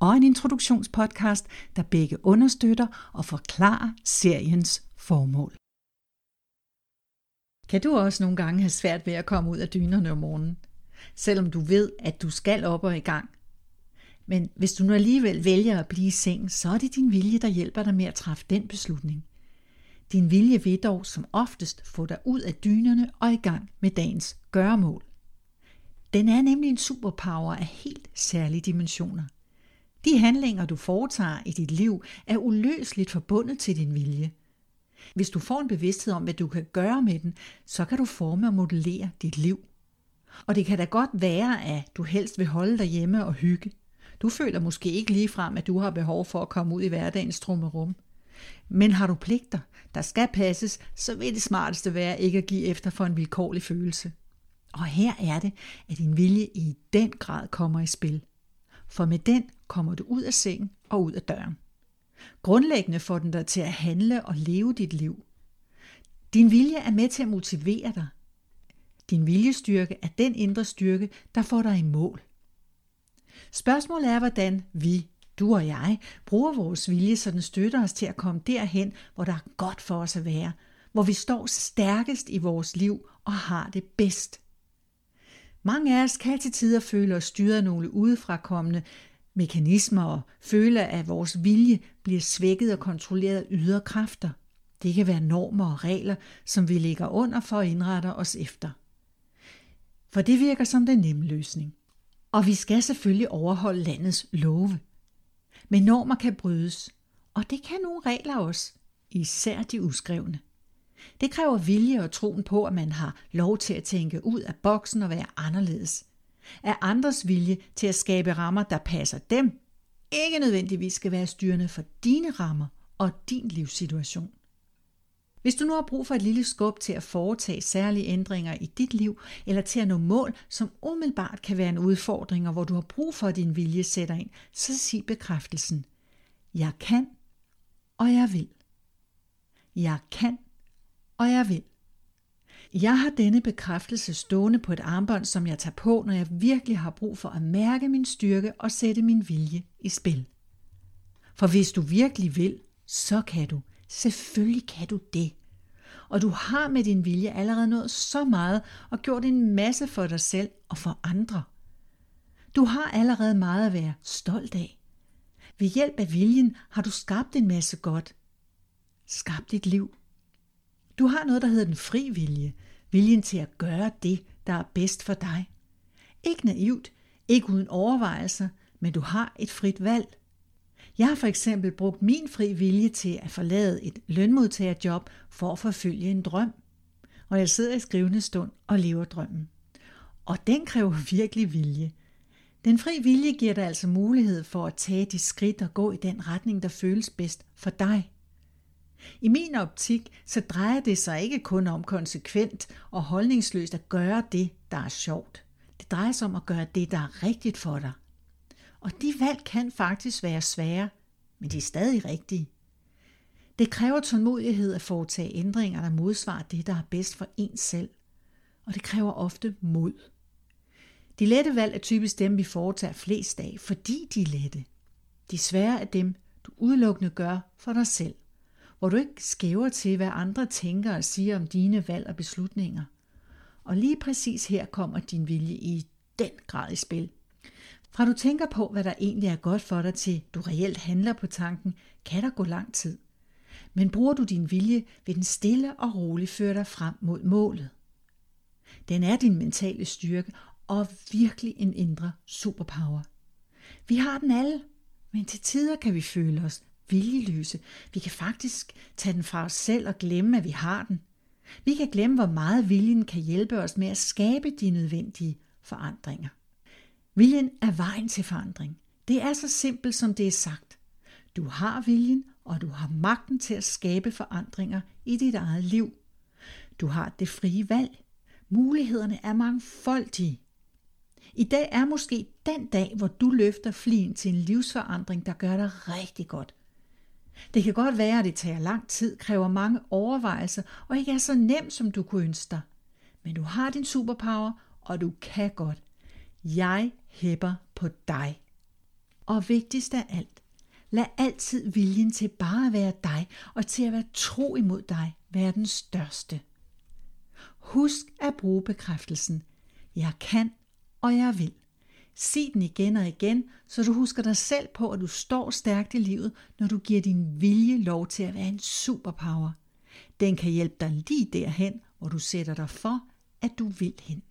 og en introduktionspodcast, der begge understøtter og forklarer seriens formål. Kan du også nogle gange have svært ved at komme ud af dynerne om morgenen, selvom du ved, at du skal op og i gang? Men hvis du nu alligevel vælger at blive i seng, så er det din vilje, der hjælper dig med at træffe den beslutning. Din vilje vil dog som oftest få dig ud af dynerne og i gang med dagens gøremål. Den er nemlig en superpower af helt særlige dimensioner – de handlinger, du foretager i dit liv, er uløseligt forbundet til din vilje. Hvis du får en bevidsthed om, hvad du kan gøre med den, så kan du forme og modellere dit liv. Og det kan da godt være, at du helst vil holde dig hjemme og hygge. Du føler måske ikke lige frem, at du har behov for at komme ud i hverdagens trummerum. Men har du pligter, der skal passes, så vil det smarteste være ikke at give efter for en vilkårlig følelse. Og her er det, at din vilje i den grad kommer i spil for med den kommer du ud af sengen og ud af døren. Grundlæggende får den dig til at handle og leve dit liv. Din vilje er med til at motivere dig. Din viljestyrke er den indre styrke, der får dig i mål. Spørgsmålet er, hvordan vi, du og jeg, bruger vores vilje, så den støtter os til at komme derhen, hvor der er godt for os at være, hvor vi står stærkest i vores liv og har det bedst. Mange af os kan til tider føle os styret af nogle udefrakommende mekanismer og føle, at vores vilje bliver svækket og kontrolleret af ydre kræfter. Det kan være normer og regler, som vi ligger under for at indrette os efter. For det virker som den nemme løsning. Og vi skal selvfølgelig overholde landets love. Men normer kan brydes, og det kan nogle regler også, især de uskrevne. Det kræver vilje og troen på, at man har lov til at tænke ud af boksen og være anderledes. Er andres vilje til at skabe rammer, der passer dem, ikke nødvendigvis skal være styrende for dine rammer og din livssituation. Hvis du nu har brug for et lille skub til at foretage særlige ændringer i dit liv, eller til at nå mål, som umiddelbart kan være en udfordring, og hvor du har brug for, at din vilje sætter ind, så sig bekræftelsen. Jeg kan, og jeg vil. Jeg kan, og jeg vil. Jeg har denne bekræftelse stående på et armbånd, som jeg tager på, når jeg virkelig har brug for at mærke min styrke og sætte min vilje i spil. For hvis du virkelig vil, så kan du. Selvfølgelig kan du det. Og du har med din vilje allerede nået så meget og gjort en masse for dig selv og for andre. Du har allerede meget at være stolt af. Ved hjælp af viljen har du skabt en masse godt. Skabt dit liv du har noget, der hedder den fri vilje. Viljen til at gøre det, der er bedst for dig. Ikke naivt, ikke uden overvejelser, men du har et frit valg. Jeg har for eksempel brugt min fri vilje til at forlade et lønmodtagerjob for at forfølge en drøm. Og jeg sidder i skrivende stund og lever drømmen. Og den kræver virkelig vilje. Den fri vilje giver dig altså mulighed for at tage de skridt og gå i den retning, der føles bedst for dig. I min optik, så drejer det sig ikke kun om konsekvent og holdningsløst at gøre det, der er sjovt. Det drejer sig om at gøre det, der er rigtigt for dig. Og de valg kan faktisk være svære, men de er stadig rigtige. Det kræver tålmodighed at foretage ændringer, der modsvarer det, der er bedst for ens selv. Og det kræver ofte mod. De lette valg er typisk dem, vi foretager flest af, fordi de er lette. De svære er dem, du udelukkende gør for dig selv hvor du ikke skæver til, hvad andre tænker og siger om dine valg og beslutninger. Og lige præcis her kommer din vilje i den grad i spil. Fra du tænker på, hvad der egentlig er godt for dig, til du reelt handler på tanken, kan der gå lang tid. Men bruger du din vilje, vil den stille og roligt føre dig frem mod målet. Den er din mentale styrke og virkelig en indre superpower. Vi har den alle, men til tider kan vi føle os viljeløse. Vi kan faktisk tage den fra os selv og glemme, at vi har den. Vi kan glemme, hvor meget viljen kan hjælpe os med at skabe de nødvendige forandringer. Viljen er vejen til forandring. Det er så simpelt, som det er sagt. Du har viljen, og du har magten til at skabe forandringer i dit eget liv. Du har det frie valg. Mulighederne er mangfoldige. I dag er måske den dag, hvor du løfter flien til en livsforandring, der gør dig rigtig godt. Det kan godt være, at det tager lang tid, kræver mange overvejelser og ikke er så nemt, som du kunne ønske dig. Men du har din superpower, og du kan godt. Jeg hæpper på dig. Og vigtigst af alt, lad altid viljen til bare at være dig og til at være tro imod dig være den største. Husk at bruge bekræftelsen. Jeg kan, og jeg vil. Sig den igen og igen, så du husker dig selv på, at du står stærkt i livet, når du giver din vilje lov til at være en superpower. Den kan hjælpe dig lige derhen, hvor du sætter dig for, at du vil hen.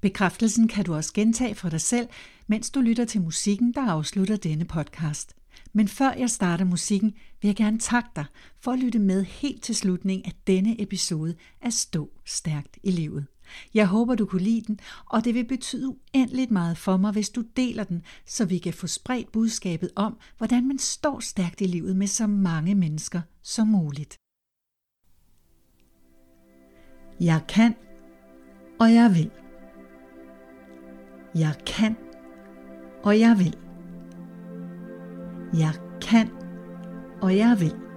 Bekræftelsen kan du også gentage for dig selv, mens du lytter til musikken, der afslutter denne podcast. Men før jeg starter musikken, vil jeg gerne takke dig for at lytte med helt til slutningen af denne episode af Stå Stærkt i Livet. Jeg håber, du kunne lide den, og det vil betyde uendeligt meget for mig, hvis du deler den, så vi kan få spredt budskabet om, hvordan man står stærkt i livet med så mange mennesker som muligt. Jeg kan, og jeg vil. Jeg kan, og jeg vil. Jeg kan, og jeg vil.